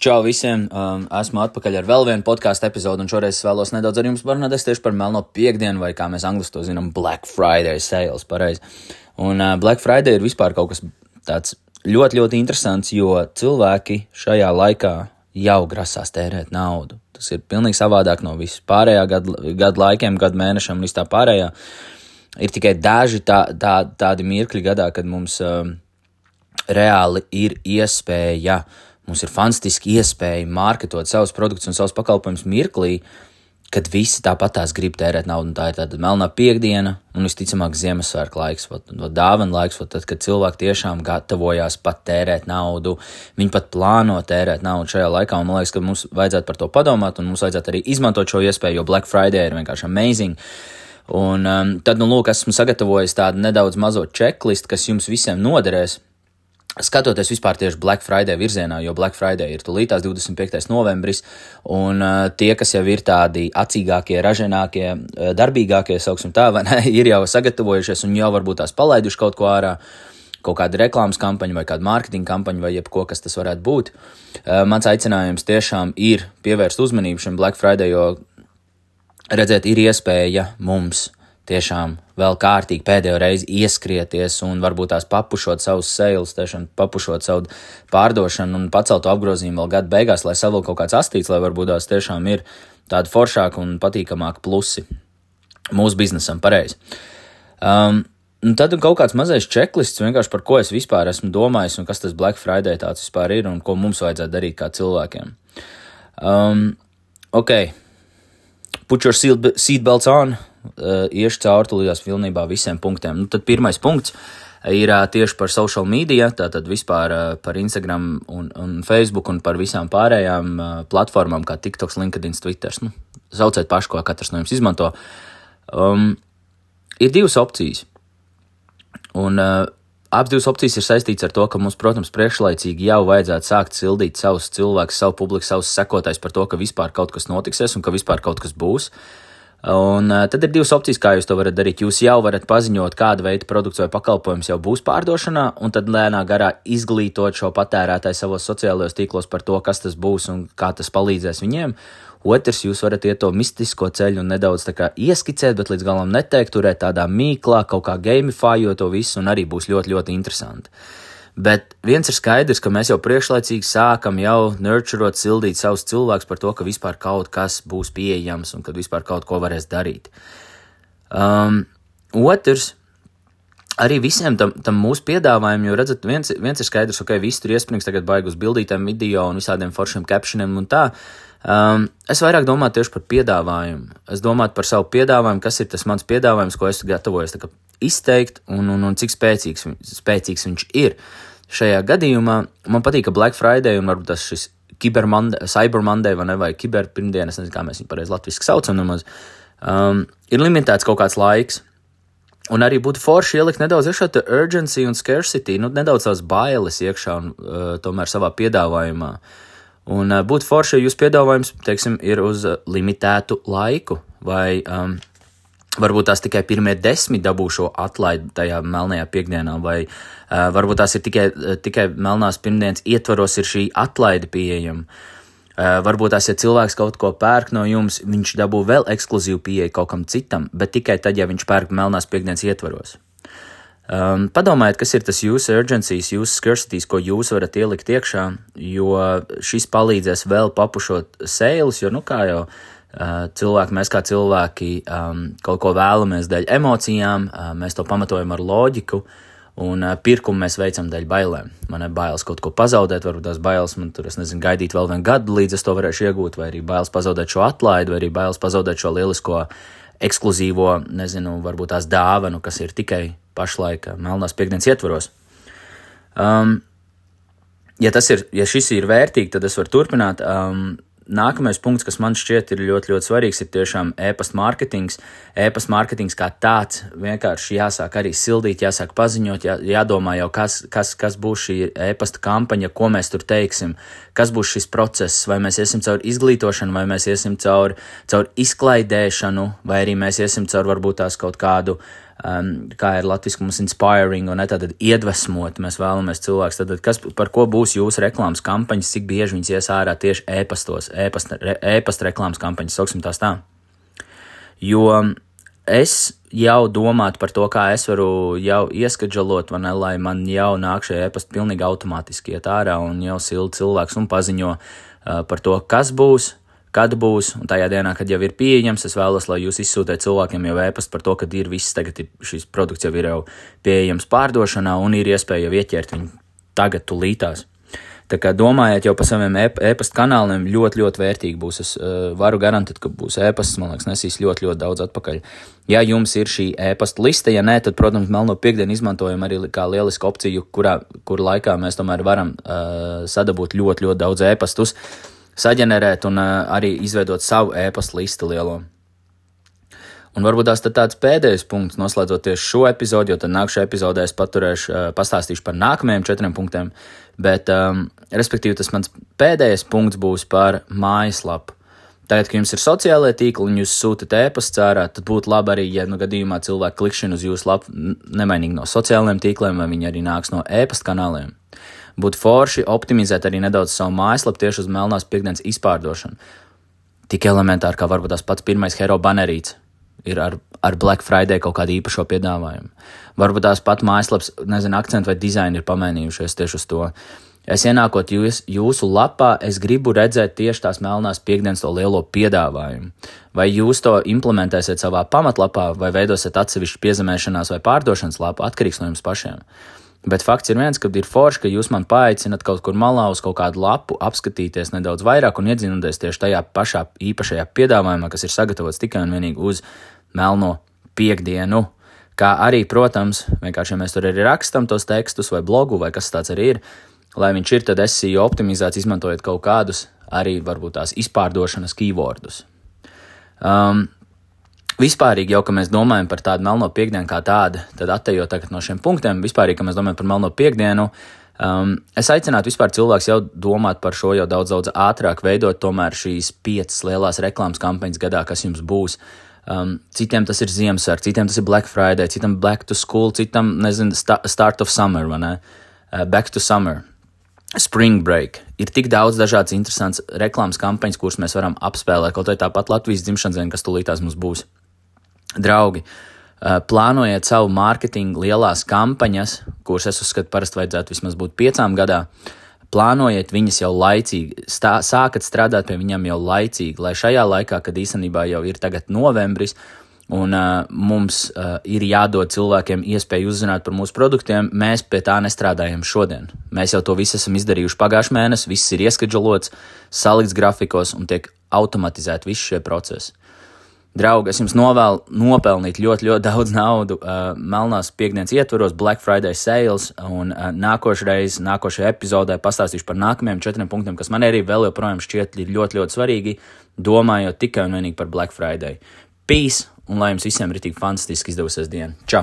Čau visiem! Um, esmu atpakaļ ar vēl vienu podkāstu epizodu, un šoreiz es vēlos nedaudz ar jums parunāties tieši par melno piekdienu, vai kā mēs angliski to zinām, Black Friday sales. Pareiz. Un uh, Black Friday ir vispār kaut kas tāds ļoti, ļoti interesants, jo cilvēki šajā laikā jau grasās tērēt naudu. Tas ir pilnīgi savādāk no vispārējā gadu, gadu laikiem, gadu mēnešiem un viss tā pārējā. Ir tikai daži tā, tā, tādi mirkļi gadā, kad mums um, reāli ir iespēja uh, Mums ir fantastiski iespēja mārketot savus produktus un savus pakalpojumus mirklī, kad visi tāpat tās grib tērēt naudu. Tā ir tāda melnā piekdiena un visticamāk Ziemassvētku laiks, no dāvana laiks, vat, tad, kad cilvēki tiešām gatavojās pat tērēt naudu. Viņi pat plāno tērēt naudu šajā laikā, un man liekas, ka mums vajadzētu par to padomāt, un mums vajadzētu arī izmantot šo iespēju, jo Black Friday ir vienkārši amazing. Un um, tad, nu, lūk, esmu sagatavojis tādu nedaudz mazo checklistu, kas jums visiem noderēs Skatoties vispār tieši Black Friday virzienā, jo Black Friday ir tūlītās 25. novembris, un uh, tie, kas jau ir tādi acīgākie, ražīgākie, uh, darbīgākie, sauksim tā, ne, ir jau sagatavojušies un jau varbūt tās palaiduši kaut ko ārā, kaut kādu reklāmas kampaņu vai kādu mārketinga kampaņu vai jebko, kas tas varētu būt. Uh, mans aicinājums tiešām ir pievērst uzmanību šim Black Friday, jo redzēt, ir iespēja mums tiešām vēl kārtīgi pēdējo reizi ieskrieties un varbūt tās papušot savus sales, tiešām papušot savu pārdošanu un pacelt to apgrozījumu vēl gada beigās, lai savilk kaut kāds astīts, lai varbūt tās tiešām ir tādi foršāki un patīkamāki plusi mūsu biznesam pareizi. Um, Un tad kaut kāds mazais čeklists, vienkārši par ko es vispār esmu domājis, un kas tas Black Friday tāds vispār ir, un ko mums vajadzētu darīt kā cilvēkiem. Um, ok, put your seatbelts on, iešu cauri tulījās pilnībā visiem punktiem. Nu, tad pirmais punkts ir uh, tieši par social media, tātad vispār par Instagram un, un Facebook un par visām pārējām platformām kā TikToks, LinkedIn, Twitter. Nu, sauciet pašu, ko katrs no jums izmanto. Um, ir divas opcijas. Un uh, abas divas opcijas ir saistītas ar to, ka mums, protams, priekšlaicīgi jau vajadzētu sākt sildīt savus cilvēkus, savu publiku, savus sekotājus par to, ka vispār kaut kas notiksies un ka vispār kaut kas būs. Uh, Un uh, tad ir divas opcijas, kā jūs to varat darīt. Jūs jau varat paziņot, kāda veida produkts vai pakalpojums jau būs pārdošanā, un tad lēnā garā izglītot šo patērētāju savos sociālajos tīklos par to, kas tas būs un kā tas palīdzēs viņiem. Otrs, jūs varat iet to mistisko ceļu un nedaudz ieskicēt, bet līdz galam neteikt, turēt tādā mīklā, kaut kā gamifājot to visu, un arī būs ļoti, ļoti interesanti. Bet viens ir skaidrs, ka mēs jau priekšlaicīgi sākam jau nurturot, sildīt savus cilvēkus par to, ka vispār kaut kas būs pieejams un ka vispār kaut ko varēs darīt. Um, otrs, arī visiem tam, tam mūsu piedāvājumam, jo redzat, viens, viens ir skaidrs, ok, viss tur iesprings tagad baigus bildītēm, video un visādiem foršiem captioniem un tā. Um, es vairāk domāju tieši par piedāvājumu. Es domāju par savu piedāvājumu, kas ir tas mans piedāvājums, ko esmu gatavojis izteikt un, un, un cik spēcīgs, spēcīgs viņš ir. Šajā gadījumā man patīk, ka Black Friday un varbūt tas šis Cyber Monday vai, ne, vai kiberpirmdienas, nezinu, kā mēs viņu pareizi latviski saucam, nemaz, um, ir limitēts kaut kāds laiks. Un arī būtu forši ielikt nedaudz iekšā tā urgency un scarcity, nu, nedaudz tās bailes iekšā un uh, tomēr savā piedāvājumā. Un uh, būtu forši, ja jūs piedāvājums, teiksim, ir uz uh, limitētu laiku vai um, Varbūt tās tikai pirmie desmit dabū šo atlaidi tajā melnajā piekdienā, vai uh, varbūt tās ir tikai, tikai melnās pirmdienas ietvaros ir šī atlaide pieejama. Uh, varbūt tās, ja cilvēks kaut ko pērk no jums, viņš dabū vēl ekskluzīvu pieeju kaut kam citam, bet tikai tad, ja viņš pērk melnās piekdienas ietvaros. Um, padomājiet, kas ir tas jūsu urgencijas, jūsu scarcities, ko jūs varat ielikt iekšā, jo šis palīdzēs vēl papušot sēles, jo, nu, kā jau cilvēki, mēs kā cilvēki um, kaut ko vēlamies dēļ emocijām, uh, mēs to pamatojam ar loģiku, un uh, pirkumu mēs veicam dēļ bailēm. Man ir bailes kaut ko pazaudēt, varbūt tās bailes man tur, es nezinu, gaidīt vēl vienu gadu, līdz es to varēšu iegūt, vai arī bailes pazaudēt šo atlaidi, vai arī bailes pazaudēt šo lielisko ekskluzīvo, nezinu, varbūt tās dāvanu, kas ir tikai pašlaik melnās piekdienas ietvaros. Um, ja ir, ja šis ir vērtīgi, tad es varu turpināt. Um, Nākamais punkts, kas man šķiet ir ļoti, ļoti svarīgs, ir tiešām e-pasta mārketings. E-pasta mārketings kā tāds vienkārši jāsāk arī sildīt, jāsāk paziņot, jā, jādomā jau, kas, kas, kas būs šī e-pasta kampaņa, ko mēs tur teiksim, kas būs šis process, vai mēs iesim caur izglītošanu, vai mēs iesim caur, caur izklaidēšanu, vai arī mēs iesim caur varbūt tās kaut kādu um, kā ir latviešu mums inspiring un ne tātad iedvesmot, mēs vēlamies cilvēks, tad kas, par ko būs jūsu reklāmas kampaņas, cik bieži viņas ies ārā tieši e-pastos, e-pasta, e-pasta reklāmas kampaņas, sauksim tās tā. Jo es jau domātu par to, kā es varu jau ieskatžalot, ne, lai man jau nāk šie e-pasti pilnīgi automātiski iet ārā un jau silti cilvēks un paziņo uh, par to, kas būs, kad būs, un tajā dienā, kad jau ir pieejams, es vēlos, lai jūs izsūtiet cilvēkiem jau ēpastu par to, ka ir viss, tagad ir, šis produkts jau ir jau pieejams pārdošanā un ir iespēja jau ieķert viņu tagad tulītās. Tā kā domājiet jau par saviem e-pasta kanāliem, ļoti, ļoti vērtīgi būs. Es uh, varu garantēt, ka būs e-pasts, man liekas, nesīs ļoti, ļoti daudz atpakaļ. Ja jums ir šī e-pasta liste, ja nē, tad, protams, melno piekdienu izmantojam arī kā lielisku opciju, kurā, kur laikā mēs tomēr varam uh, sadabūt ļoti, ļoti daudz e-pastus. Uh, saģenerēt un uh, arī izveidot savu e-pasta listu lielo. Un varbūt tās tāds pēdējais punkts, noslēdzot tieši šo epizodi, jo tad nākamajā epizodē es paturēšu, uh, pastāstīšu par nākamajiem četriem punktiem. Bet, um, respektīvi, tas mans pēdējais punkts būs par mājaslapu. Tagad, kad jums ir sociālai tīkli un jūs sūtat e-pastu cērā, tad būtu labi arī, ja nu gadījumā cilvēki klikšķina uz jūsu lapu nemainīgi no sociālajiem tīkliem, vai viņi arī nāks no e-pasta kanāliem būtu forši optimizēt arī nedaudz savu mājaslapu tieši uz melnās piekdienas izpārdošanu. Tik elementāri kā varbūt tās pats pirmais hero banerīts ir ar, ar Black Friday kaut kādu īpašo piedāvājumu. Varbūt tās pat mājaslapas, nezinu, akcentu vai dizaini ir pamainījušies tieši uz to. Es ienākot jūs, jūsu lapā, es gribu redzēt tieši tās melnās piekdienas to lielo piedāvājumu. Vai jūs to implementēsiet savā pamatlapā, vai veidosiet atsevišķu piezemēšanās vai pārdošanas lapu, atkarīgs no jums pašiem. Bet fakts ir viens, ka ir forši, ka jūs man paaicinat kaut kur malā uz kaut kādu lapu, apskatīties nedaudz vairāk un iedzinoties tieši tajā pašā īpašajā piedāvājumā, kas ir sagatavots tikai un vienīgi uz melno piekdienu. Kā arī, protams, vienkārši ja mēs tur arī rakstam tos tekstus vai blogu vai kas tāds arī ir, lai viņš ir, tad SEO optimizēts, izmantojot kaut kādus arī varbūt tās izpārdošanas keywordus. Um, Vispārīgi jau, ka mēs domājam par tādu melno piekdienu kā tādu, tad attējot tagad no šiem punktiem, vispārīgi, ka mēs domājam par melno piekdienu, um, es aicinātu vispār cilvēks jau domāt par šo jau daudz, daudz ātrāk, veidot tomēr šīs piecas lielās reklāmas kampaņas gadā, kas jums būs. Um, citiem tas ir Ziemassvētku, citiem tas ir Black Friday, citam Back to School, citam, nezinu, Start of Summer, vai ne? Uh, back to Summer. Spring Break. Ir tik daudz dažādas interesantas reklāmas kampaņas, kuras mēs varam apspēlēt, kaut arī tāpat Latvijas dzimšanas diena, kas tūlītās mums būs. Draugi, plānojiet savu mārketingu lielās kampaņas, kuras es uzskatu, parasti vajadzētu vismaz būt piecām gadā. Plānojiet viņas jau laicīgi, stā, sākat strādāt pie viņām jau laicīgi, lai šajā laikā, kad īstenībā jau ir tagad novembris, un uh, mums uh, ir jādod cilvēkiem iespēju uzzināt par mūsu produktiem, mēs pie tā nestrādājam šodien. Mēs jau to visu esam izdarījuši pagājušajā mēnesī, viss ir ieskaģolots, salikts grafikos un tiek automatizēti visi šie procesi. Draugi, es jums novēlu nopelnīt ļoti, ļoti daudz naudu uh, melnās piekdienas ietvaros, Black Friday sales, un uh, nākošreiz, nākošajā epizodē pastāstīšu par nākamajiem četriem punktiem, kas man arī vēl joprojām šķiet ļoti, ļoti svarīgi, domājot tikai un vienīgi par Black Friday. Peace, un lai jums visiem ir tik fantastiski izdevusies diena. Čau!